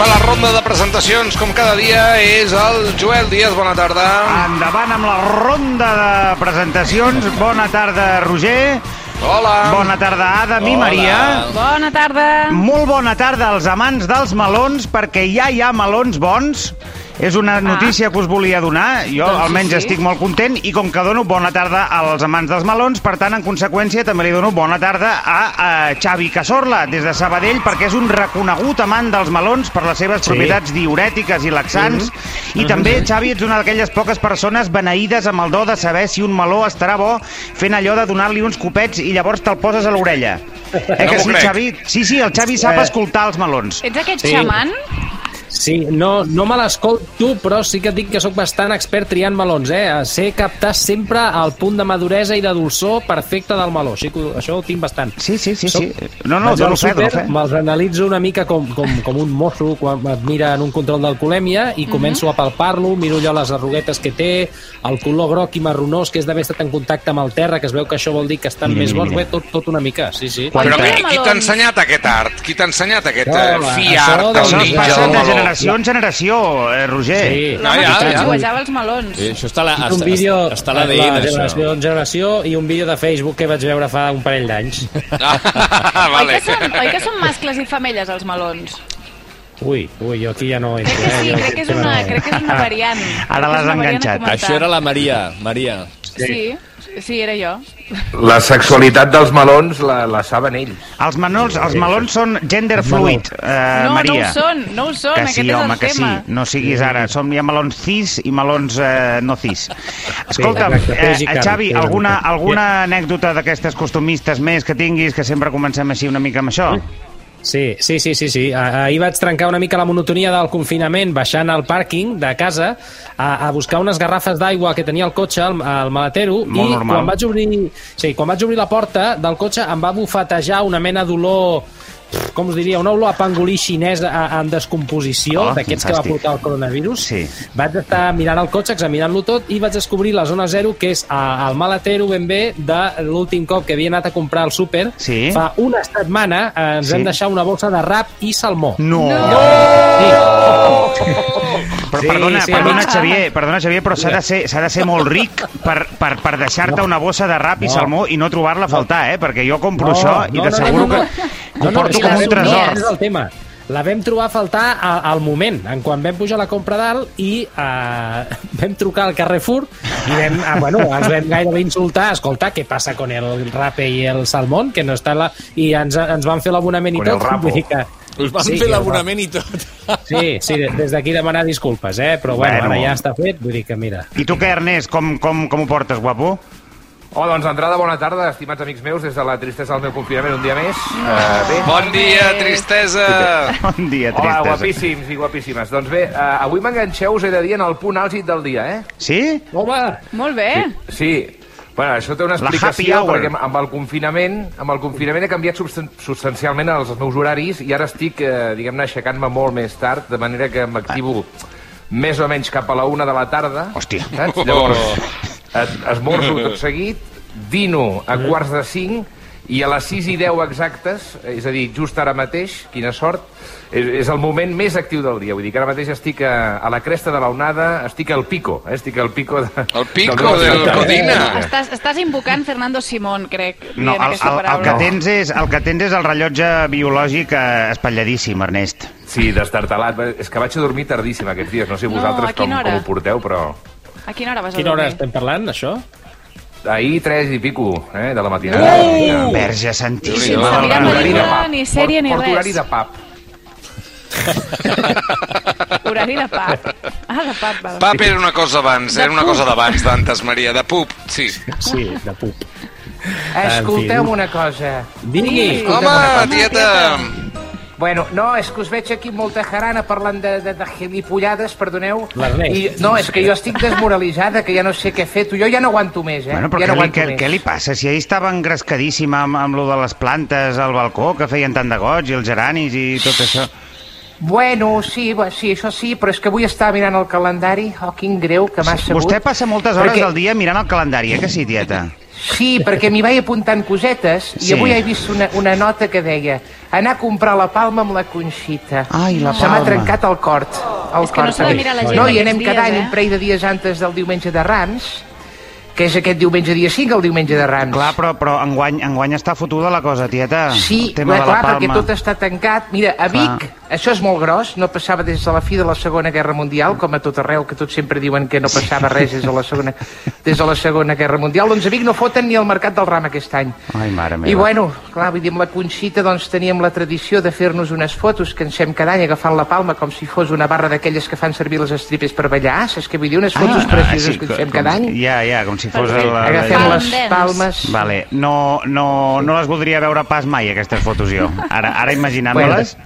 fa la ronda de presentacions, com cada dia, és el Joel Díaz. Bona tarda. Endavant amb la ronda de presentacions. Bona tarda, Roger. Hola. Bona tarda, Adam i Hola. Maria. Bona tarda. Molt bona tarda als amants dels melons, perquè ja hi ha melons bons. És una notícia que us volia donar. Jo Doncs almenys sí. estic molt content i com que dono bona tarda als amants dels melons, per tant, en conseqüència, també li dono bona tarda a, a Xavi Casorla, des de Sabadell, perquè és un reconegut amant dels melons per les seves Sí. propietats diurètiques i laxants. I també, Xavi, ets una d'aquelles poques persones beneïdes amb el do de saber si un meló estarà bo fent allò de donar-li uns copets i llavors te'l poses a l'orella. Eh No que sí, crec. Xavi? Sí, sí, el Xavi sap Eh. escoltar els melons. Ets aquest Sí. xaman? Sí, no, no me l'escolto, però sí que et dic que sóc bastant expert triant melons, eh? Sé captar sempre el punt de maduresa i de dolçor perfecte del meló. Així que això ho tinc bastant. Sí, sí, sí, Soc- sí. No, no, dono al fe, dono súper, fe. Me'ls analitzo una mica com, com, com un mosso quan et mira en un control d'alcoholèmia i començo a palpar-lo, miro allò les arruguetes que té, el color groc i marronós que és d'haver estat en contacte amb el terra, que es veu que això vol dir que estan Mira, més bons, mira. bé, tot, tot una mica, sí, sí. Però qui, qui t'ha ensenyat aquest art? Qui t'ha ensenyat aquest No, eh, això fi art doncs, del Això es ninja generació en generació, eh, Roger. Sí. L'home ja, que ja. xuejava els melons. Sí, això està a la, un està, vídeo està la generació en generació i un vídeo de Facebook que vaig veure fa un parell d'anys. Ah, Oi, vale. que són, oi que són mascles i femelles, els melons? Ui, ui, jo aquí ja no entro. Crec que sí, eh? Crec que és ja una, no- crec que és una variant. Ara l'has enganxat. Això era la Maria. Maria. Sí, sí, era jo. La sexualitat dels melons la, la saben ells. Els melons, els melons són gender fluid, eh, no, Maria. no ho són, no ho són, Que aquest sí, és home, el que sí. tema. No siguis ara. Som, hi ha melons cis i melons eh, no cis. Escolta, exacte, eh, carn, Xavi, sí, una alguna, alguna anècdota d'aquestes costumistes més que tinguis, que sempre comencem així una mica amb això? Sí, sí, sí, sí, sí. Ah- Ahir vaig trencar una mica la monotonia del confinament baixant al pàrquing de casa a, a buscar unes garrafes d'aigua que tenia el cotxe, al, al maletero, Molt i normal. quan vaig, obrir, sí, quan vaig obrir la porta del cotxe em va bufetejar una mena d'olor com us diria, una olor a pangolí xinès en descomposició, Oh, d'aquests que va portar el coronavirus. Sí. Vaig estar mirant el cotxe, examinant-lo tot, i vaig descobrir la zona zero, que és al maletero ben bé de l'últim cop que havia anat a comprar al súper. Sí. Fa una setmana eh, ens Sí. hem deixat una bossa de rap i salmó. No! Sí. Però Sí, perdona, sí, perdona, amics. Xavier, perdona, Xavier, però s'ha de, ser, de ser molt ric per, per, per deixar-te una bossa de rap i No. salmó i no trobar-la a faltar, eh? Perquè jo compro No, això i no, no, t'asseguro no, no, no. que ho porto com un tresor. No, és el tema. La vam trobar a faltar al moment, en quan vam pujar la compra dalt i uh, vam trucar al Carrefour i vam, ah, bueno, ens vam gairebé insultar, escolta, què passa con el rape i el salmón, que no està la... i ens, ens van fer l'abonament i tot. rapo. Vull dir que, Us van Sí, fer l'abonament i tot. sí, sí, des d'aquí demanar disculpes, eh? però bueno, Bueno. ara ja està fet, vull dir que mira... I tu què, Ernest, com, com, com ho portes, guapo? Oh, doncs d'entrada, bona tarda, estimats amics meus, des de la tristesa del meu confinament un dia més. Uh, bé. Bon dia, tristesa. Bon dia, Hola, tristesa. guapíssims i guapíssimes. Doncs bé, uh, avui m'enganxeu, us he de dir, en el punt àlgid del dia, eh? Sí? Home! Molt bé. Sí. Bueno, això té una explicació perquè amb el confinament amb el confinament he canviat substan substancialment els meus horaris i ara estic, eh, diguem-ne, aixecant-me molt més tard, de manera que m'activo més o menys cap a la una de la tarda. Hòstia. Saps? Llavors, es, esmorzo tot seguit, dino a quarts de cinc i a les 6 i 10 exactes, és a dir, just ara mateix, quina sort, és, és el moment més actiu del dia. Vull dir que ara mateix estic a, a la cresta de la onada, estic al pico, eh? estic al pico de... El pico del del estat. Codina. Estàs, estàs invocant Fernando Simón, crec, No, el, el, el, que tens és, el que tens és el rellotge biològic eh, espatlladíssim, Ernest. Sí, destartalat. És que vaig a dormir tardíssim aquests dies. No sé No, vosaltres a com, com ho porteu, però... A quina hora vas a Quina hora dormir? estem parlant, això? Ahir, tres i pico, eh, de la matinada. Uh! Verge santíssima. Horari de pel·lícula, pub. ni sèrie, ni res. horari de pub. Horari de pap. Ah, de pap, val. Pap era una cosa abans, De era una cosa d'abans, d'antes, Maria, de pup, sí. Sí, de pup. Escolteu-me una cosa. Digui! Home, tieta, Bueno, no, és que us veig aquí molta jarana parlant de, de, de gilipollades, perdoneu. I, no, és que jo estic desmoralitzada, que ja no sé què fer. Tu, jo ja no aguanto més, eh? Bueno, però ja què, no li, què, més. què li passa? Si ahir estava engrescadíssima amb, amb lo de les plantes al balcó, que feien tant de goig, i els geranis i tot això. Bueno, sí, sí, això sí, però és que avui estava mirant el calendari. Oh, quin greu que m'ha sabut. Vostè passa moltes hores Perquè- del dia mirant el calendari, eh que sí, tieta? Sí, perquè m'hi vaig apuntant cosetes i Sí. avui he vist una, una nota que deia anar a comprar la palma amb la Conxita. Ai, la Se m'ha trencat el cort. El És que no cort, s'ha de també. mirar l'agenda No, i aquests anem cada dies, any eh? un parell de dies antes del diumenge de Rams, que és aquest diumenge dia 5, el diumenge de Rams. Clar, però, però enguany, enguany està fotuda la cosa, tieta. Sí, el tema clar, de la clar, perquè palma. tot està tancat. Mira, a Vic, Clar. això és molt gros, no passava des de la fi de la Segona Guerra Mundial, com a tot arreu, que tots sempre diuen que no passava res des de la Segona, des de la segona Guerra Mundial. Doncs a Vic no foten ni el Mercat del Ram aquest any. Ai, mare meva. I bueno, clar, vull dir, amb la Conxita doncs teníem la tradició de fer-nos unes fotos que ens fem cada any agafant la palma com si fos una barra d'aquelles que fan servir les estripes per ballar, saps què vull dir? Unes fotos precioses que ens fem com cada any. Ja, ja, com si fos... El, Agafem les palmes. Vale, no, no, no les voldria veure pas mai, aquestes fotos, jo. Ara, ara imaginant-me-les...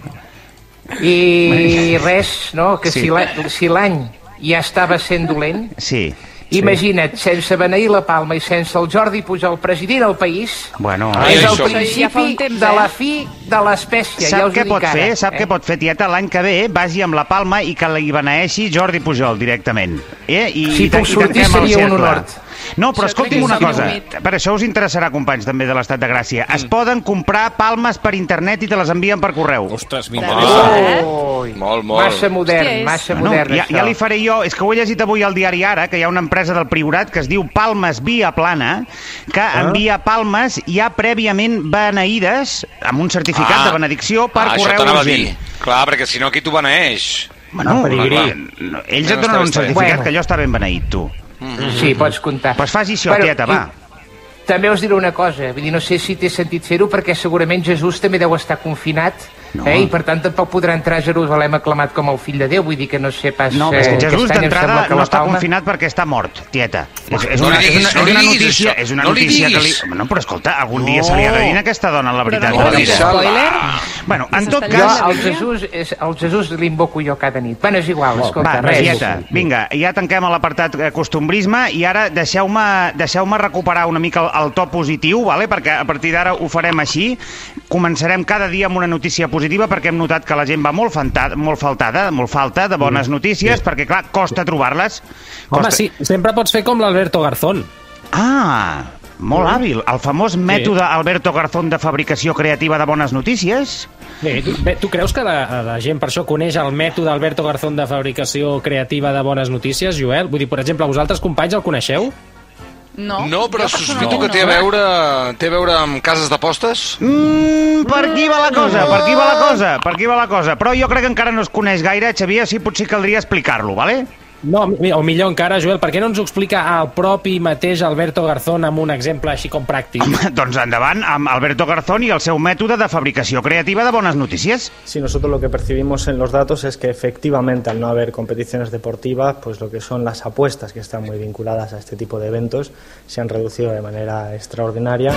I res, no? Que Sí. si la- si l'any ja estava sent dolent, Sí. Imagina't, sense beneir la Palma i sense el Jordi Pujol, president del país, Bueno, és el això. principi Ja temps, de eh? la fi de l'espècie. Sap ja què pot ara, fer? Sap eh? què pot fer, tieta? L'any que ve vagi amb la palma i que li beneeixi Jordi Pujol directament. Eh? I, Si i, puc sortir seria un honor. No, però Això escolti'm una cosa. Per això us interessarà, companys, també de l'Estat de Gràcia. Mm. Es poden comprar palmes per internet i te les envien per correu. Ostres, m'interessa. veritat? Ui, Molt, molt. Massa modern, massa Bueno, modern, ja, això. ja li faré jo, és que ho he llegit avui al diari Ara, que hi ha una empresa del Priorat que es diu Palmes Via Plana, que Ah. envia palmes ja prèviament beneïdes, amb un certificat de benedicció per ah, correu urgent. dir. Clar, perquè si no aquí t'ho beneeix. Bueno, pedigrí. clar, no, ells et donen un certificat Bueno. que allò està ben beneït, tu. Sí, pots comptar. Pues faci això, Bueno, tieta, i va. També us diré una cosa, vull dir, no sé si té sentit fer-ho perquè segurament Jesús també deu estar confinat No. eh, i per tant tampoc podrà entrar a Jerusalem aclamat com el fill de Déu, vull dir que no sé pas... No, eh, és que Jesús d'entrada no està Palma- confinat perquè està mort, tieta. És, és No una, és una, no és una notícia, és una No notícia que li... No, però escolta, algun No. dia se li ha de dir aquesta dona la Però veritat. no spoiler? Bueno, en Que tot s'està Jo, cas... el Jesús, és, el Jesús l'invoco jo cada nit. Bueno, és igual, escolta, Va, res. Rasieta, vinga, ja tanquem l'apartat eh, costumbrisme i ara deixeu-me deixeu recuperar una mica el, el to positiu, vale? perquè a partir d'ara ho farem així. Començarem cada dia amb una notícia positiva perquè hem notat que la gent va molt, fantada, molt faltada, molt falta de bones notícies, perquè, clar, costa trobar-les. Home, Costa... sí, sempre pots fer com l'Alberto Garzón. Ah, molt hàbil. El famós mètode Alberto Garzón de fabricació creativa de bones notícies. Bé, tu, bé, tu creus que la, la gent per això coneix el mètode Alberto Garzón de fabricació creativa de bones notícies, Joel? Vull dir, per exemple, vosaltres, companys, el coneixeu? No, No, però sospito personalment que té a no. veure, té a veure amb cases d'apostes. Mm, per aquí va la cosa, per aquí va la cosa, per aquí va la cosa. Però jo crec que encara no es coneix gaire, Xavier, sí potser caldria explicar-lo, vale? No, o millor encara, Joel, per què no ens ho explica el propi mateix Alberto Garzón amb un exemple així com pràctic? Doncs endavant amb Alberto Garzón i el seu mètode de fabricació creativa de bones notícies. Sí, nosotros lo que percibimos en los datos es que efectivamente al no haber competiciones deportivas, pues lo que son las apuestas que están muy vinculadas a este tipo de eventos se han reducido de manera extraordinaria.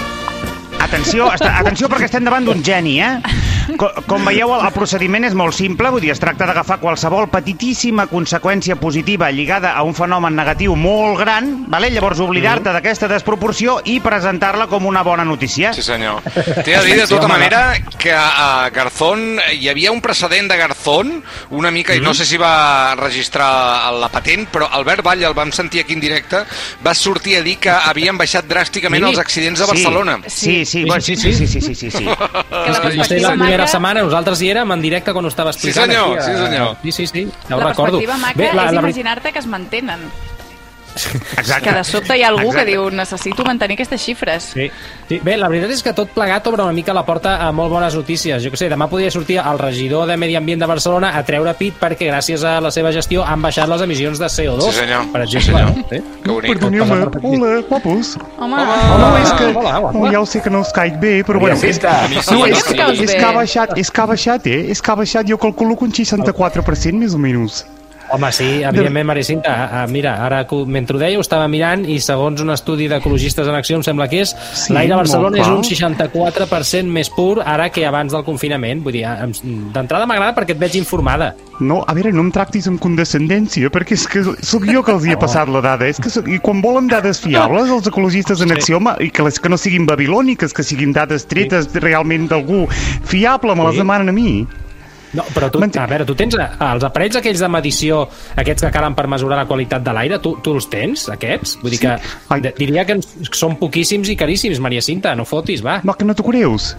Atenció, atenció perquè estem davant d'un geni, eh? Co, com veieu, el, el procediment és molt simple, vull dir, es tracta d'agafar qualsevol petitíssima conseqüència positiva lligada a un fenomen negatiu molt gran, vale? llavors oblidar-te d'aquesta desproporció i presentar-la com una bona notícia. Sí, senyor. T'he de dir, de tota manera, que a Garzón hi havia un precedent de Garzón, una mica, i no sé si va registrar la patent, però Albert Vall, el vam sentir aquí en directe, va sortir a dir que havien baixat dràsticament Sí. els accidents a Barcelona. Sí, sí, sí, sí, sí, sí, sí, sí, sí. Que la Va ser la perspectiva primera maca, setmana, nosaltres hi érem en directe quan ho estava explicant. senyor, aquí, sí, a- senyor. Sí, sí, sí, ja ho la recordo. perspectiva maca Bé, la, és la, imaginar-te que es mantenen. Exacte. Que de sobte hi ha algú Exacte. que diu necessito mantenir aquestes xifres. Sí. sí. Bé, la veritat és que tot plegat obre una mica la porta a molt bones notícies. Jo que sé, demà podria sortir el regidor de Medi Ambient de Barcelona a treure pit perquè gràcies a la seva gestió han baixat les emissions de CO2. Sí, senyor. Per Sí, exemple. senyor. Sí. Que bonic. Perdoneu-me, hola, guapos. Home, No, és que hola, guapa. no, ja ho sé que no us caic bé, però bueno, és, Cinta. no, és, sí. Caus és que ha baixat, és que ha baixat, eh? És que ha baixat, jo calculo que un 64% més o menys. Home, sí, evidentment, Maricinta. Uh, mira, ara mentre ho deia ho estava mirant i segons un estudi d'ecologistes en acció em sembla que és Sí, l'aire a Barcelona és un 64% més pur ara que abans del confinament. Vull dir, em- d'entrada m'agrada perquè et veig informada. No, a veure, no em tractis amb condescendència, perquè és que sóc jo que els hi he passat la dada. És que soc, I quan volen dades fiables, els ecologistes en acció, ma- i que, les, que no siguin babilòniques, que siguin dades tretes realment d'algú fiable, me les Sí. demanen a mi. No, però tu, a veure, tu tens eh, els aparells aquells de medició, aquests que calen per mesurar la qualitat de l'aire, tu, tu els tens, aquests? Vull dir que Ai. diria que són poquíssims i caríssims, Maria Cinta, no fotis, va. Ma que no t'ho creus?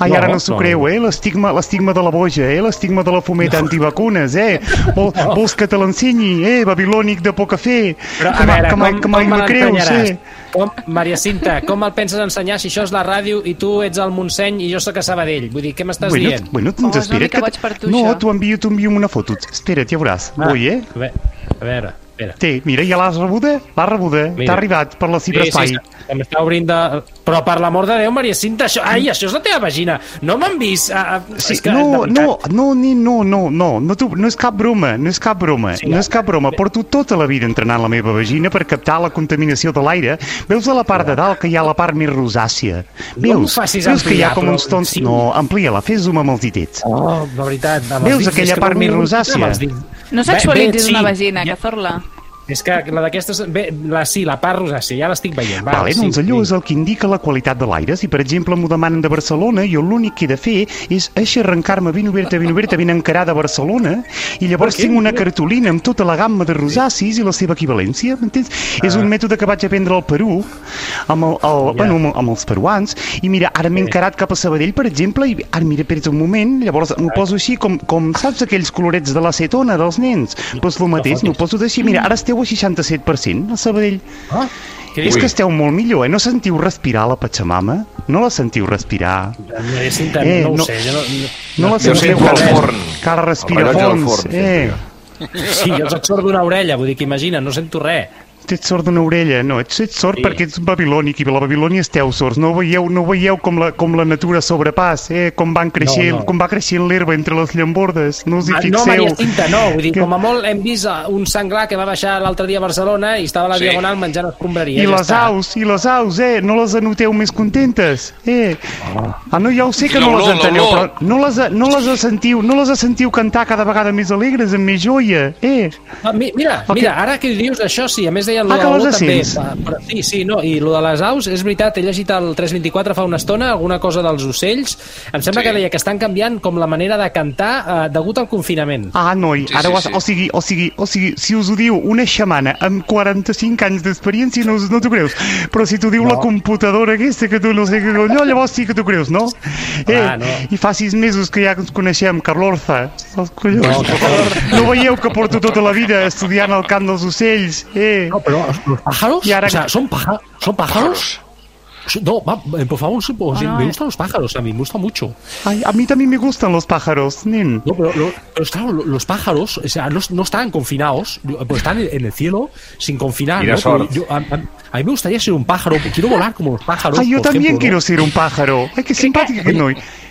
Ai, No, ara no s'ho no. creu, eh? L'estigma l'estigma de la boja, eh? L'estigma de la fumeta antivacunes, eh? Vol, Vols que te l'ensenyi, eh? Babilònic de poc a fer. Però, que, a mai- veure, que mai, com, que mai com me me creus, l'ensenyaràs? eh? Com, Maria Cinta, com el penses ensenyar si això és la ràdio i tu ets al Montseny i jo sóc a Sabadell? Vull dir, què m'estàs Bueno, dient? bueno, Oh, doncs una espera't. que- per tu, no, t'ho envio, t'ho envio una foto. Espera't, ja veuràs. Ah, Vull, eh? A veure, a veure, espera. Té, mira, ja l'has rebuda? L'has rebuda. T'ha arribat per la ciberespai. Sí, sí, que m'està obrint de... Però per l'amor de Déu, Maria Cinta, això... Ai, això és la teva vagina. No m'han vist... A, a... Sí, és que, no, no, no, ni, no, no, no, no, tu, no és cap broma, no és cap broma, Sí, no no. és cap broma. Porto tota la vida entrenant la meva vagina per captar la contaminació de l'aire. Veus a la part de dalt que hi ha la part més rosàcia? No Veus? m'ho facis Veus que hi ha com uns tons... sí. No, amplia-la, fes zoom amb els ditets. Oh, de veritat. Veus aquella que part no- més no- rosàcia? No sexualitzis una vagina, Ja- Cazorla. És que la d'aquestes... Bé, la, sí, la part rosàcia, ja l'estic veient. Va, Vale, sí, doncs allò sí. és el que indica la qualitat de l'aire. Si, per exemple, m'ho demanen de Barcelona, jo l'únic que he de fer és aixarrencar-me ben oberta, ben oberta, ben encarada a Barcelona, i llavors Per tinc una cartolina amb tota la gamma de rosacis i la seva equivalència, m'entens? És un mètode que vaig aprendre al Perú, amb, el, el, Ja. bueno, amb, amb els peruans, i mira, ara m'he encarat cap a Sabadell, per exemple, i ara, mira, espera't un moment, llavors m'ho poso així, com, com saps aquells colorets de l'acetona dels nens? Doncs el mateix, m'ho poso d'així, mira, ara esteu a 67% a Sabadell. Ah, És que esteu molt millor, eh? No sentiu respirar la Patxamama? No la sentiu respirar? Cinta, Eh, no, no- ho sé, jo no... No la Jo sentiu el res. forn. Que ara respira El fons. forn, eh, Sí, jo soc sord d'una orella, vull dir que imagina, no sento res. Ets sord d'una orella. No, ets, ets sord Sí. perquè ets babilònic i la Babilònia esteu sords. No veieu, no veieu com, la, com la natura sobrepàs, eh? Com, van creixent, No, no. com va creixent l'herba entre les llambordes. No us hi Ah, fixeu. No, Maria Cinta, no. Vull dir, Que- com a molt hem vist eh, un senglar que va baixar l'altre dia a Barcelona i estava a la Sí. Diagonal menjant escombraria. I ja les està. aus, i les aus, eh? No les anoteu més contentes, eh? Ah, no, ja ho sé que I no les enteneu, però l'olor. no les, no les sentiu, no les sentiu cantar cada vegada més alegres, amb més joia, eh? Ah, mi- mira, que- mira, ara que dius això, sí, a més deien lo Ah, de l'olor també. va, Però, sí, sí, no, i lo de les aus, és veritat, he llegit el 324 fa una estona, alguna cosa dels ocells, em sembla Sí. que deia que estan canviant com la manera de cantar eh, degut al confinament. Ah, noi, Sí, ara sí, ho has, sí. o, sigui, o, sigui, o sigui, si us ho diu una xamana amb 45 anys d'experiència no, us- no t'ho creus, però si t'ho diu la computadora aquesta que tu no sé què colló, llavors sí que t'ho creus, no? Clar, eh, no. I fa sis mesos que ja ens coneixem, Carlorza. Els collons. No, Carlorza. No veieu que porto tota la vida estudiant el cant dels ocells? Eh? No, pero los pájaros, Y ahora- o sea, ¿son, paja ¿son pájaros? No, va, eh, por favor, sí, pues, no, me eh. gustan los pájaros, a mí me gusta mucho. Ay, a mí también me gustan los pájaros, nen. No, pero, lo- pero claro, lo- los pájaros, o sea, no, no están confinados, pues están en el cielo sin confinar. Mira ¿no? Yo- a, a- a mí me gustaría ser un pájaro, quiero volar como los pájaros. Ay, yo por también ejemplo, ¿no? quiero ser un pájaro. Ay, qué simpática que no.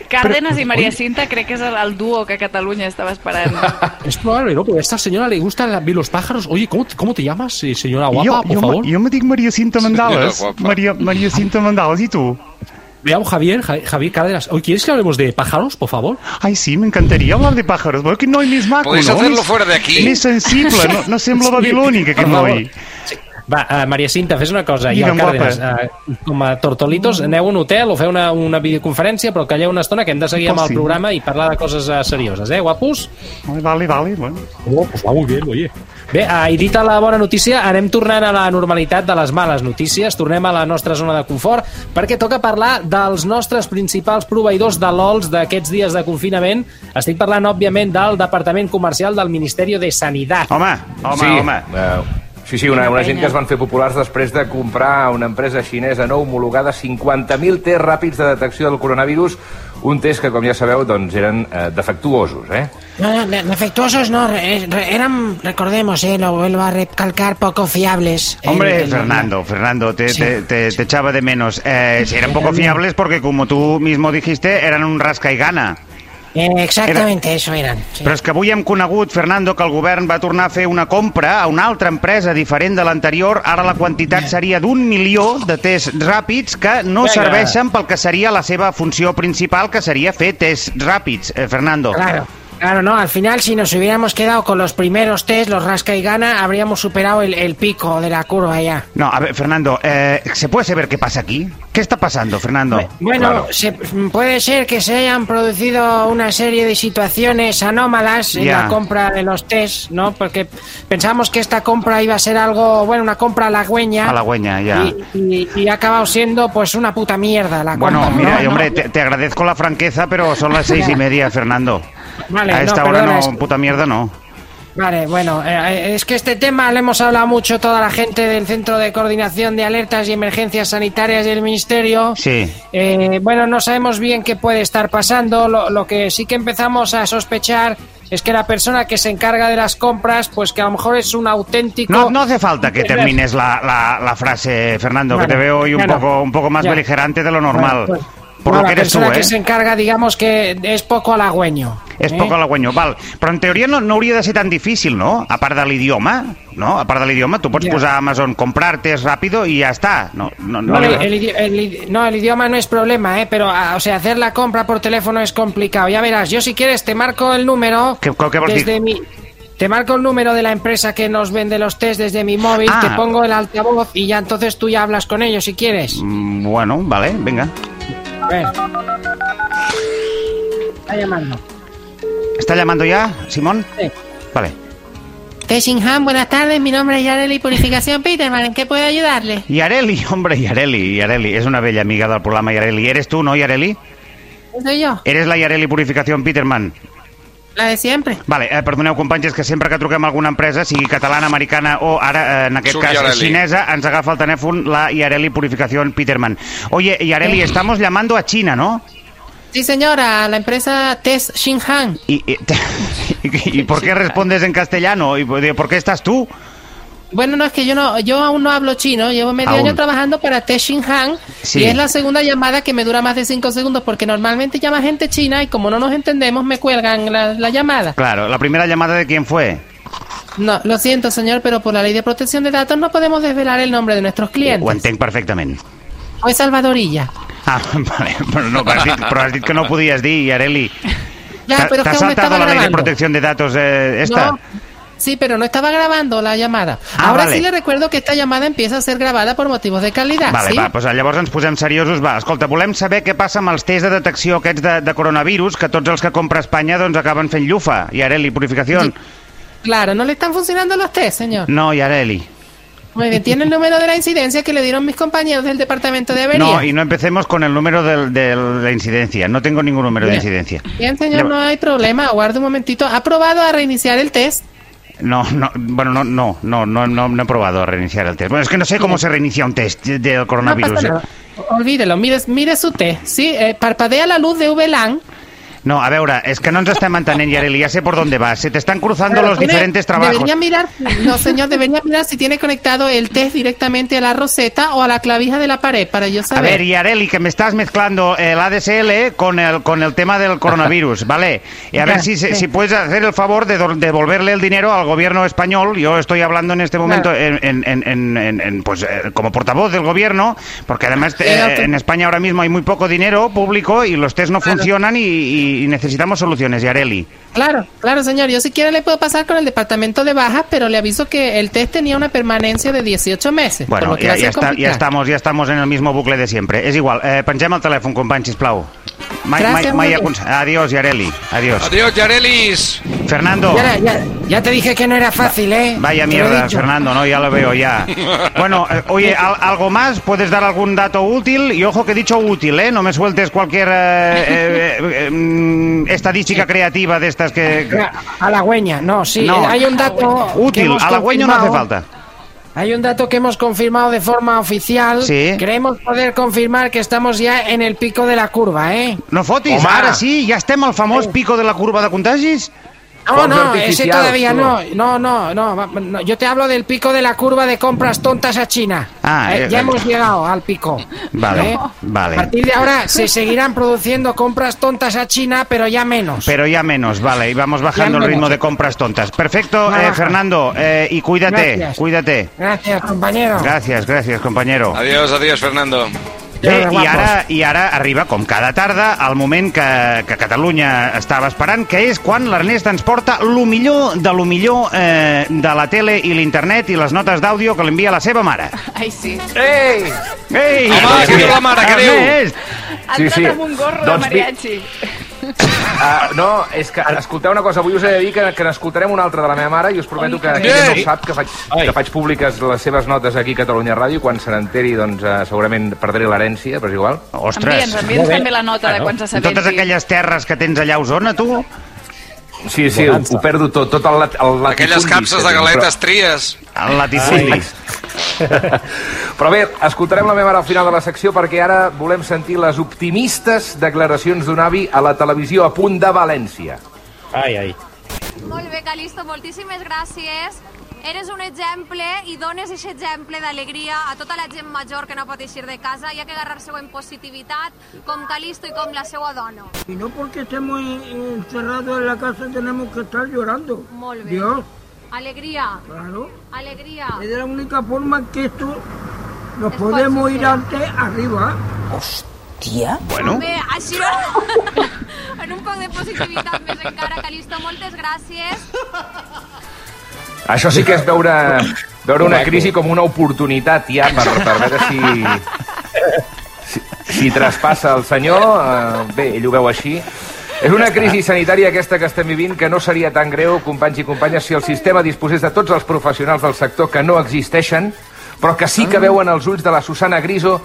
Cárdenas i Maria Cinta crec que és el, el duo que Catalunya estava esperant. Es probable, ¿no? Porque a esta señora le gustan la- los pájaros. Oye, ¿cómo, te- cómo te llamas, eh, señora guapa, jo, por jo, favor? jo me dic Maria Cinta Mandales. guapa. Maria, Maria Cinta Mandales, ¿y tú? Me llamo Javier, Ja- Javier Cárdenas. Oye, ¿quieres que hablemos de pájaros, por favor? Ay, sí, me encantaría hablar de pájaros. Veo que no hay més maco, Podéis no? hacerlo fuera de aquí. Més sensible, no, no sembla babilònic, aquest Per favor. Va, uh, Maria Cinta, fes una cosa. I Digue'm, el Cárdenas, uh, com a tortolitos, aneu a un hotel o feu una, una videoconferència, però calleu una estona que hem de seguir amb el programa i parlar de coses uh, serioses, eh, guapos? Vale, vale, bueno. Oh, pues va muy bien, oye. Bé, uh, i dita la bona notícia, anem tornant a la normalitat de les males notícies, tornem a la nostra zona de confort, perquè toca parlar dels nostres principals proveïdors de LOLs d'aquests dies de confinament. Estic parlant, òbviament, del Departament Comercial del Ministeri de Sanitat. Home, home, sí, home. eh, sí, sí, una, una gent que es van fer populars després de comprar una empresa xinesa no homologada 50.000 tests ràpids de detecció del coronavirus, un test que, com ja sabeu, doncs, eren eh, defectuosos, eh? No, no, de- defectuosos no, eran, recordemos, eh, lo vuelvo a recalcar, poco fiables. Hombre, El- el- Fernando, Fernando, te, Sí. te, te- te echaba de menos. Eh, si eran poco fiables porque, como tú mismo dijiste, eran un rasca y gana. Eh, exactamente, eso eran. sí. Però és que avui hem conegut, Fernando, que el govern va tornar a fer una compra a una altra empresa diferent de l'anterior. Ara la quantitat seria d'un milió de tests ràpids que no Vinga. serveixen pel que seria la seva funció principal, que seria fer tests ràpids, eh, Fernando. Claro. Claro, no, al final si nos hubiéramos quedado con los primeros test, los rasca y gana, habríamos superado el, el pico de la curva ya. No, a ver, Fernando, eh, ¿se puede saber qué pasa aquí? ¿Qué está pasando, Fernando? Bueno, Claro. se- puede ser que se hayan producido una serie de situaciones anómalas en la compra de los test, ¿no? Porque pensamos que esta compra iba a ser algo, bueno, una compra halagüeña. Halagüeña, ya. Y, y- y ha acabado siendo pues una puta mierda la Bueno, compra. mira, ¿no? y, hombre, te, te agradezco la franqueza, pero son las seis y media, Fernando. Vale, a no, esta hora perdona, no, es- puta mierda no. Vale, bueno, eh, es que este tema lo hemos hablado mucho toda la gente del Centro de Coordinación de Alertas y Emergencias Sanitarias del Ministerio. Sí. Eh, bueno, no sabemos bien qué puede estar pasando. Lo, lo que sí que empezamos a sospechar es que la persona que se encarga de las compras, pues que a lo mejor es un auténtico... No, no hace falta que termines la, la- la frase, Fernando, que te veo hoy un no. poco, un poco más Ya. beligerante de lo normal. Bueno, pues, por no, lo que la eres tú, persona ¿eh? que se encarga, digamos que es poco halagüeño. És ¿eh? poc halagüenyo, val. Però en teoria no, no hauria de ser tan difícil, no? A part de l'idioma, no? A part de l'idioma, tu pots posar a Amazon, comprarte es rápido y ya está. No, no, no, No, el, no, el idioma no es problema, ¿eh? Pero, ah, o sea, hacer la compra por teléfono es complicado. Ya verás, yo si quieres te marco el número ¿Qué- qué desde dir? mi... Te marco el número de la empresa que nos vende los test desde mi móvil, Ah. te pongo el altavoz y ya entonces tú ya hablas con ellos si quieres. Mm, Bueno, vale, venga. A ver. Está llamando. ¿Está llamando ya, Simón? Sí. Vale. Tessingham, buenas tardes, mi nombre es Yareli Purificación Peterman, ¿en qué puedo ayudarle? Yareli, hombre, Yareli, Yareli. És una bella amiga del programa Yareli. ¿Eres tú, no, Yareli? Soy yo, Eres la Yareli Purificación Peterman. La de siempre. Vale, eh, perdoneu, companys, és que sempre que truquem a alguna empresa, sigui catalana, americana o ara, eh, en aquest Surt cas, Yareli. xinesa, ens agafa el telèfon la Yareli Purificación Peterman. Oye, Yareli, estamos llamando a China, ¿no? Sí, señora, la empresa Test Xinjiang. ¿Y, y, y por qué respondes en castellano? ¿Y por qué estás tú? Bueno, no es que yo no, yo aún no hablo chino, llevo medio Aún. año trabajando para Test Xinjiang Sí. y es la segunda llamada que me dura más de cinco segundos porque normalmente llama gente china y como no nos entendemos me cuelgan la, la llamada. Claro, la primera llamada de quién fue. No, lo siento señor, pero por la ley de protección de datos no podemos desvelar el nombre de nuestros Ho clientes. entenc perfectament. O es Salvadorilla. Ah, vale, però, no, però, has dit, però has dit que no podies dir, que aún estaba la ley de protección de datos eh, esta? No, sí, pero no estaba grabando la llamada. Ah, Ahora vale. sí le recuerdo que esta llamada empieza a ser grabada por motivos de calidad. Vale, ¿sí? va, doncs llavors ens posem seriosos. Va, escolta, volem saber què passa amb els tests de detecció aquests de, de coronavirus, que tots els que compra Espanya doncs acaben fent llufa. Yareli, purificació. Sí. Claro, no le están funcionando los test, señor. No, Yareli. Muy bien, tiene el número de la incidencia que le dieron mis compañeros del departamento de avería. No, y no empecemos con el número de, la incidencia. No tengo ningún número de incidencia. Bien, señor, no hay problema. Aguarde un momentito. ¿Ha probado a reiniciar el test? No, no, bueno, no, no, no, no, no, he probado a reiniciar el test. Bueno, es que no sé cómo se reinicia un test del No coronavirus. pasa ¿eh? nada. Olvídelo, mire, mire su test. Sí, eh, parpadea la luz de VLAN. No, a veure, és que no ens estem entenent, Yareli, ja sé por dónde vas. Se te están cruzando Pero los tiene- diferentes trabajos. Debería mirar, no señor, debería mirar si tiene conectado el test directamente a la roseta o a la clavija de la pared para yo A saber. ver, Yareli, que me estás mezclando el ADSL con el, con el tema del coronavirus, ¿vale? Y a ver si, sí. si puedes hacer el favor de devolverle el dinero al gobierno español. Yo estoy hablando en este momento en, en- en- en- en- en, pues, eh, como portavoz del gobierno, porque además eh, en España ahora mismo hay muy poco dinero público y los test no Claro. funcionan y, y- y necesitamos soluciones, Yareli. Claro, claro, señor. Yo si quiere le puedo pasar con el departamento de bajas, pero le aviso que el test tenía una permanencia de 18 meses. Bueno, lo que ja, va a ser ja, està, ja, complicado. estamos, ja estamos en el mismo bucle de siempre. És igual, eh, pengem el telèfon, company, sisplau. Acons- Adiós, Yareli. Adiós. Adiós, Yarelis. Fernando. Ya, ya, ya te dije que no era fácil, ¿eh? Vaya mierda. Fernando, ¿no? Ya lo veo, ya. Bueno, eh, oye, al- ¿algo más? ¿Puedes dar algún dato útil? Y ojo que he dicho útil, ¿eh? No me sueltes cualquier eh, eh, eh, mm, estadística creativa de estas que... que- Halagüeña, no, sí. No. eh, Hay un dato. Útil, hemos halagüeño no hace falta. Hay un dato que hemos confirmado de forma oficial. Sí. Creemos poder confirmar que estamos ya en el pico de la curva, ¿eh? No fotis, Home. ara sí, ja estem al famós pico de la curva de contagis? No, no, ese todavía no. No, no, no, Yo te hablo del pico de la curva de compras tontas a China. Ah, Eh, eh, ya eh. hemos llegado al pico. Vale, ¿eh? vale. A partir de ahora se seguirán produciendo compras tontas a China, pero ya menos. Pero ya menos, vale, y vamos bajando el ritmo de compras tontas. Perfecto, eh. Fernando, eh, y cuídate, Gracias. cuídate. Gracias, compañero. Gracias, gracias, compañero. Adiós, adiós, Fernando. Bé, i ara, I ara arriba, com cada tarda, el moment que, que Catalunya estava esperant, que és quan l'Ernest ens porta lo millor de lo millor eh, de la tele i l'internet i les notes d'àudio que l'envia la seva mare. Ai, sí. Ei! Ei! Home, què diu la mare, què diu? Ernest! Ha Sí, entrat sí. amb un gorro Doncs de vi- mariachi. Uh, no, és que, escolteu una cosa, avui us he de dir que, que n'escoltarem una altra de la meva mare i us prometo que ella no sap, que faig, que faig públiques les seves notes aquí a Catalunya Ràdio quan se n'enteri, doncs, uh, segurament perdré l'herència, però és igual. Ostres! Envia'ns, envia'ns també la nota de quan s'assabenti. totes aquelles terres que tens allà a Osona, tu? Sí, sí, ho, ho perdo tot, tot el, el Aquelles capses de galetes tries. El latifundis. Però bé, escoltarem la meva al final de la secció perquè ara volem sentir les optimistes declaracions d'un avi a la televisió a punt de València. Ai, ai. Molt bé, Calisto, moltíssimes gràcies. Eres un exemple i dones aquest exemple d'alegria a tota la gent major que no pot eixir de casa i ha que agarrar-se en positivitat com Calisto i com la seva dona. Y no porque estemos en- encerrados en la casa tenemos que estar llorando. Molt bé. Dios, Alegria, claro. alegria. Es la única forma que esto nos Es podemos ir sí. ante arriba. Bueno, Bé, així en un poc de positivitat més encara, Calisto, moltes gràcies. Això sí que és veure, veure una crisi com una oportunitat ja per, per veure si, si, si traspassa el senyor. Eh, bé, ell ho veu així. És una crisi sanitària aquesta que estem vivint que no seria tan greu, companys i companyes, si el sistema disposés de tots els professionals del sector que no existeixen, però que sí que veuen els ulls de la Susana Griso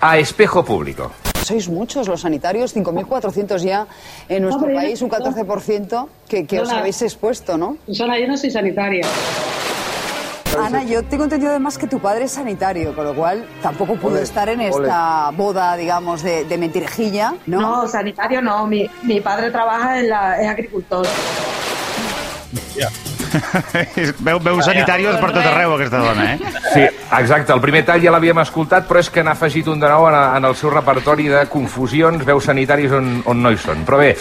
a espejo público. Sois muchos los sanitarios, 5.400 ya en nuestro país, un 14% que, que os habéis expuesto, ¿no? Susana, yo no soy sanitaria. Ana, yo tengo entendido además que tu padre es sanitario, con lo cual tampoco pudo estar en esta boda, digamos, de, de mentirejilla, ¿no? No, sanitario no. Mi, mi padre trabaja en la, es agricultor. veu, veu sanitarios per tot arreu, aquesta dona, eh? Sí, exacte. El primer tall ja l'havíem escoltat, però és que n'ha afegit un de nou en, en el seu repertori de confusions, veus sanitaris on, on no hi són. Però bé,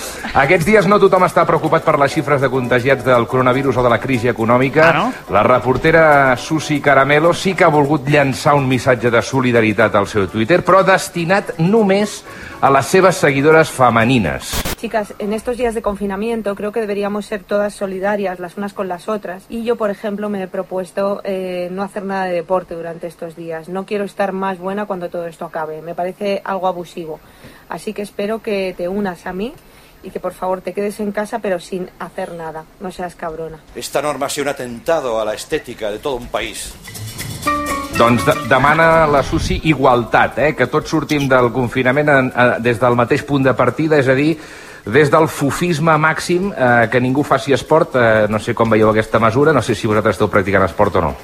aquests dies no tothom està preocupat per les xifres de contagiats del coronavirus o de la crisi econòmica. Ah, no? La reportera Susi Caramelo sí que ha volgut llançar un missatge de solidaritat al seu Twitter, però destinat només a les seves seguidores femenines. Chicas, en estos días de confinamiento creo que deberíamos ser todas solidarias las unas con las otras. Y yo, por ejemplo, me he propuesto eh, no hacer nada de deporte durante estos días. No quiero estar más buena cuando todo esto acabe. Me parece algo abusivo. Así que espero que te unas a mí y que por favor te quedes en casa pero sin hacer nada. No seas cabrona. Esta norma ha sido un atentado a la estética de todo un país. Doncs de demana la Susi igualtat, eh? que tots sortim del confinament en, eh, des del mateix punt de partida, és a dir, des del fufisme màxim, eh, que ningú faci esport, eh, no sé com veieu aquesta mesura, no sé si vosaltres esteu practicant esport o no.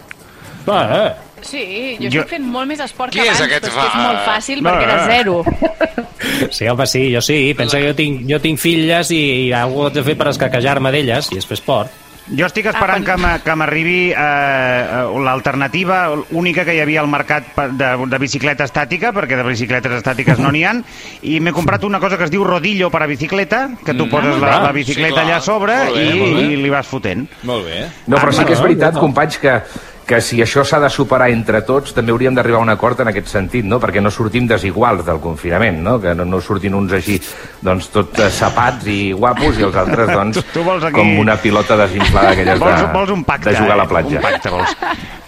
Va, eh. Sí, jo, Jo- estic fent molt més esport Qui que és abans, aquest però és que és molt fàcil No, perquè era no. zero. Sí, home, sí, jo sí. Pensa que jo tinc, jo tinc filles i, i algú ho he de fer per escaquejar-me d'elles i és fer esport. Jo estic esperant que m'a- que m'arribi eh, eh, l'alternativa única que hi havia al mercat de, de bicicleta estàtica, perquè de bicicletes estàtiques no n'hi han, i m'he comprat una cosa que es diu rodillo per a bicicleta, que tu Mm. poses Ah, la, clar. la bicicleta Sí, clar. allà a sobre Molt bé, i, bé. i li vas fotent. Molt bé. No, però Ah, sí que és veritat, companys, que, que si això s'ha de superar entre tots, també hauríem d'arribar a un acord en aquest sentit, no? perquè no sortim desiguals del confinament, no? que no, no surtin uns així, doncs, tot eh, sapats i guapos, i els altres, doncs, Tu vols aquí- com una pilota desinflada d'aquelles Vols- de, vols un pacte, de jugar a la eh? platja. Un pacte, vols.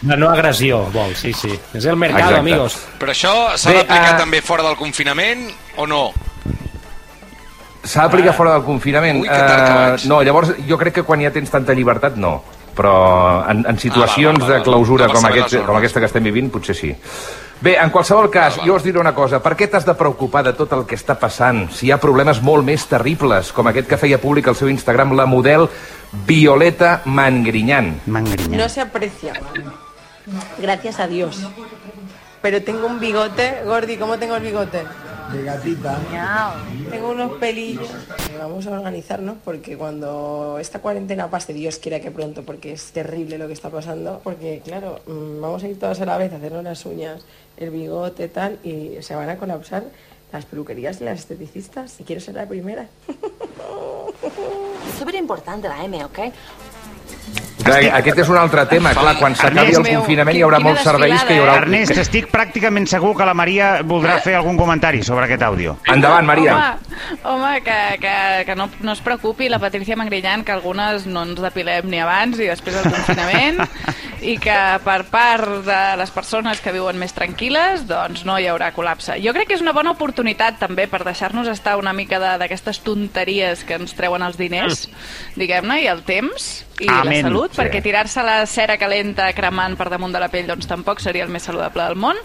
La no agressió, vol, sí, sí. És el mercado, Exacte. amigos. Però això s'ha d'aplicar eh, també fora del confinament o no? S'ha d'aplicar fora del confinament? Ui, que tard que Eh, vaig. no, llavors jo crec que quan ja tens tanta llibertat, no. Però en, en situacions Ah, va, va, va, de clausura no com, aquest, com aquesta que estem vivint, potser sí. Bé, en qualsevol cas, jo us diré una cosa. Per què t'has de preocupar de tot el que està passant si hi ha problemes molt més terribles, com aquest que feia públic al seu Instagram la model Violeta Mangriñán? Mangriñán. No se aprecia. Gracias a Dios. Pero tengo un bigote, Gordi, ¿cómo tengo el bigote? De gatita. Tengo unos pelillos. Vamos a organizarnos porque cuando esta cuarentena pase, Dios quiera que pronto, porque es terrible lo que está pasando, porque claro, mm, vamos a ir todos a la vez a hacernos las uñas, el bigote, tal, y se van a colapsar las peluquerías y las esteticistas. Y quiero ser la primera. Súper importante la M, ¿ok? Clar, Aquest és un altre tema. Clar, quan s'acabi el confinament hi haurà molts serveis que hi haurà... Ernest, estic pràcticament segur que la Maria voldrà fer algun comentari sobre aquest àudio. Endavant, Maria. Home, home que, que, que no, no es preocupi la Patricia Mangrillant, que algunes no ens depilem ni abans ni després del confinament i que per part de les persones que viuen més tranquil·les doncs no hi haurà col·lapse. Jo crec que és una bona oportunitat també per deixar-nos estar una mica d'aquestes tonteries que ens treuen els diners, diguem-ne, i el temps i Amén. la salut, Sí. perquè tirar-se la cera calenta cremant per damunt de la pell doncs tampoc seria el més saludable del món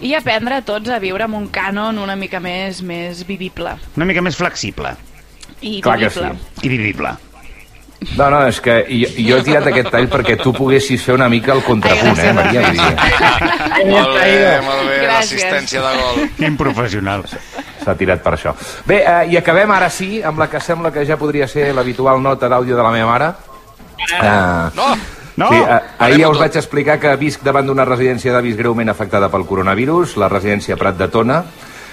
i aprendre tots a viure amb un cànon una mica més més vivible Una mica més flexible. i Clar que vivible. sí. I vivible. No, no, és que jo, jo he tirat aquest tall perquè tu poguessis fer una mica el contrapunt, eh, Maria? Molt bé, molt bé, l'assistència de gol. Quin professional. S'ha tirat per això. Bé, eh, i acabem ara sí amb la que sembla que ja podria ser l'habitual nota d'àudio de la meva mare. Eh, No! No! Sí, eh, ahir ja us vaig explicar que visc davant d'una residència d'avis greument afectada pel coronavirus, la residència Prat de Tona.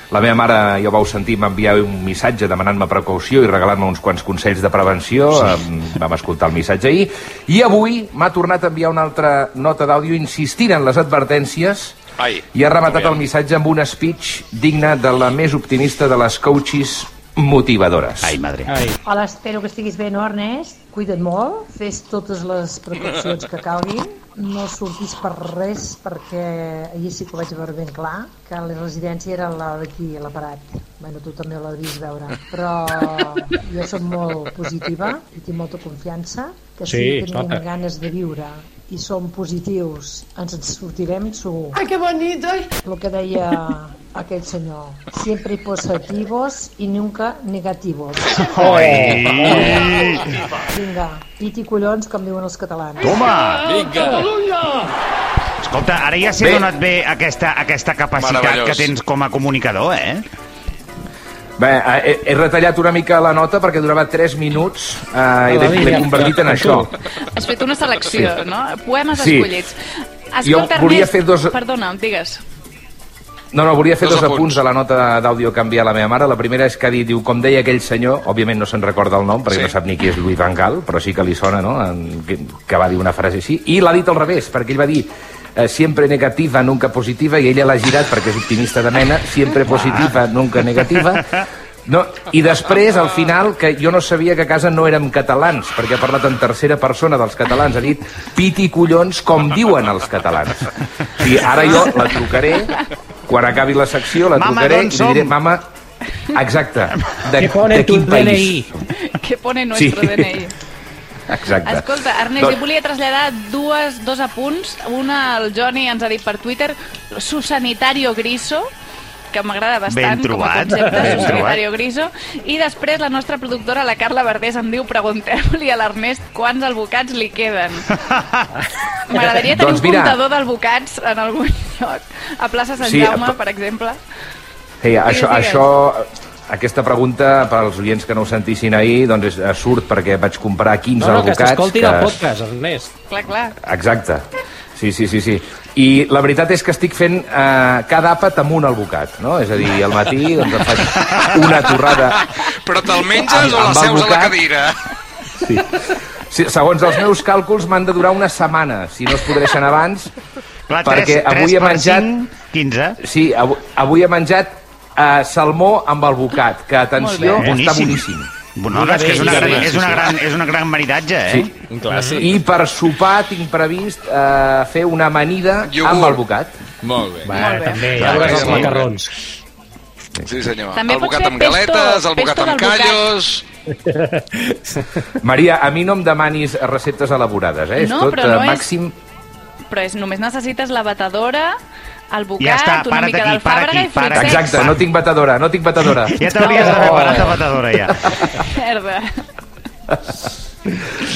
La meva mare, ja ho vau sentir, m'enviar un missatge demanant-me precaució i regalant-me uns quants consells de prevenció. Sí. Vam escoltar el missatge ahir. I avui m'ha tornat a enviar una altra nota d'àudio insistint en les advertències Ai, i ha rematat el missatge amb un speech digne de la més optimista de les coaches motivadores. Ai, madre. Ai. Hola, espero que estiguis bé, no, Ernest? Cuida't molt, fes totes les precaucions que calguin, no surtis per res, perquè ahir sí que ho vaig veure ben clar, que la residència era la d'aquí, a la Parat. Bueno, tu també l'has vist veure. Però jo soc molt positiva i tinc molta confiança, que Sí, si es tenim ganes de viure i som positius, ens en sortirem segur. ¡Ay, qué bonito! El que deia aquell senyor, siempre positivos y nunca negativos. Ai! Vinga, piti collons, com diuen els catalans. Toma! Vinga. Escolta, ara ja s'ha donat bé aquesta, aquesta capacitat que tens com a comunicador, eh? Bé, eh, he, he retallat una mica la nota perquè durava 3 minuts eh, i l'he l'he convertit en això. has fet una selecció, Sí. no? poemes Sí. escollits Jo volia Ernest, fer dos- perdona, digues No, no, volia fer Dos dos, apunts. apunts de la nota d'àudio que envia la meva mare. La primera és que ha dit, diu, com deia aquell senyor, òbviament no se'n recorda el nom, perquè Sí. no sap ni qui és Louis Van Gaal, però sí que li sona, no?, en, que, que va dir una frase així. I l'ha dit al revés, perquè ell va dir eh, sempre negativa, nunca positiva, i ella l'ha girat perquè és optimista de mena, sempre positiva, nunca negativa. No, I després, al final, que jo no sabia que a casa no érem catalans, perquè ha parlat en tercera persona dels catalans, ha dit piti collons com diuen els catalans. I ara jo la trucaré, quan acabi la secció, la Mama, trucaré i li diré, mama, exacte, de, de tu quin país. DNI? que pone nuestro Sí. DNI Exacte. Escolta, Ernest, Doncs- jo volia traslladar dues, dos apunts. Una, el Johnny ens ha dit per Twitter, su sanitario griso, que m'agrada bastant Ben trobat, com a concepte, ben su trobat. sanitario griso. I després la nostra productora, la Carla Verdés, em diu, pregunteu-li a l'Ernest quants albocats li queden. M'agradaria tenir Doncs un mira. comptador d'albocats en algun lloc. A plaça Sant Sí, Jaume, per exemple. Sí, això, digues. això, aquesta pregunta, per als oients que no ho sentissin ahir, doncs és, eh, surt perquè vaig comprar 15 No, no, que albocats. s'escolti el podcast, Ernest. Clar, clar. Exacte. Sí, sí, sí, sí. I la veritat és que estic fent eh, cada àpat amb un albocat, no? És a dir, al matí doncs, em faig una torrada Però te'l menges Amb- o la seus a la cadira? Sí. sí. Segons els meus càlculs m'han de durar una setmana, si no es podreixen abans, Clar, perquè 3, avui he per menjat... 5, 15. Sí, avui, avui he menjat uh, salmó amb albocat, que, atenció, està Boníssim. boníssim. No, no, és que és, una gran, és, una gran, és una gran maridatge, eh? Sí. Un clàssic. I per sopar tinc previst uh, fer una amanida Iogurt. amb albocat. Molt bé. Va, Molt bé. també, ja veuràs els macarrons. Sí, senyor. També el bocat amb pesto- galetes, el bocat amb callos... Maria, a mi no em demanis receptes elaborades, eh? És No, tot però no eh, és- màxim... Però és, només necessites la batedora, el bocat, Ja està, una para't mica aquí, para d'alfàbrega aquí, i aquí. Exacte, no tinc batedora, no tinc batedora. Ja t'hauries d'haver parat la batedora, ja. Merda.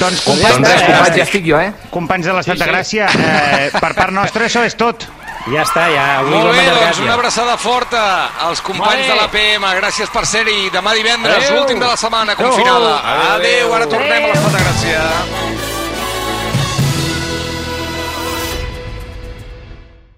doncs, Doncs companys, res, companys, ja de, estic jo, eh? companys de l'Estat de Gràcia, eh, per part nostra això és tot. Ja està, ja. Avui Molt bé, doncs una abraçada forta als companys de l'APM. Gràcies per ser-hi. Demà divendres, l'últim de la setmana confinada. Adéu. Ara tornem a l'Estat de Gràcia.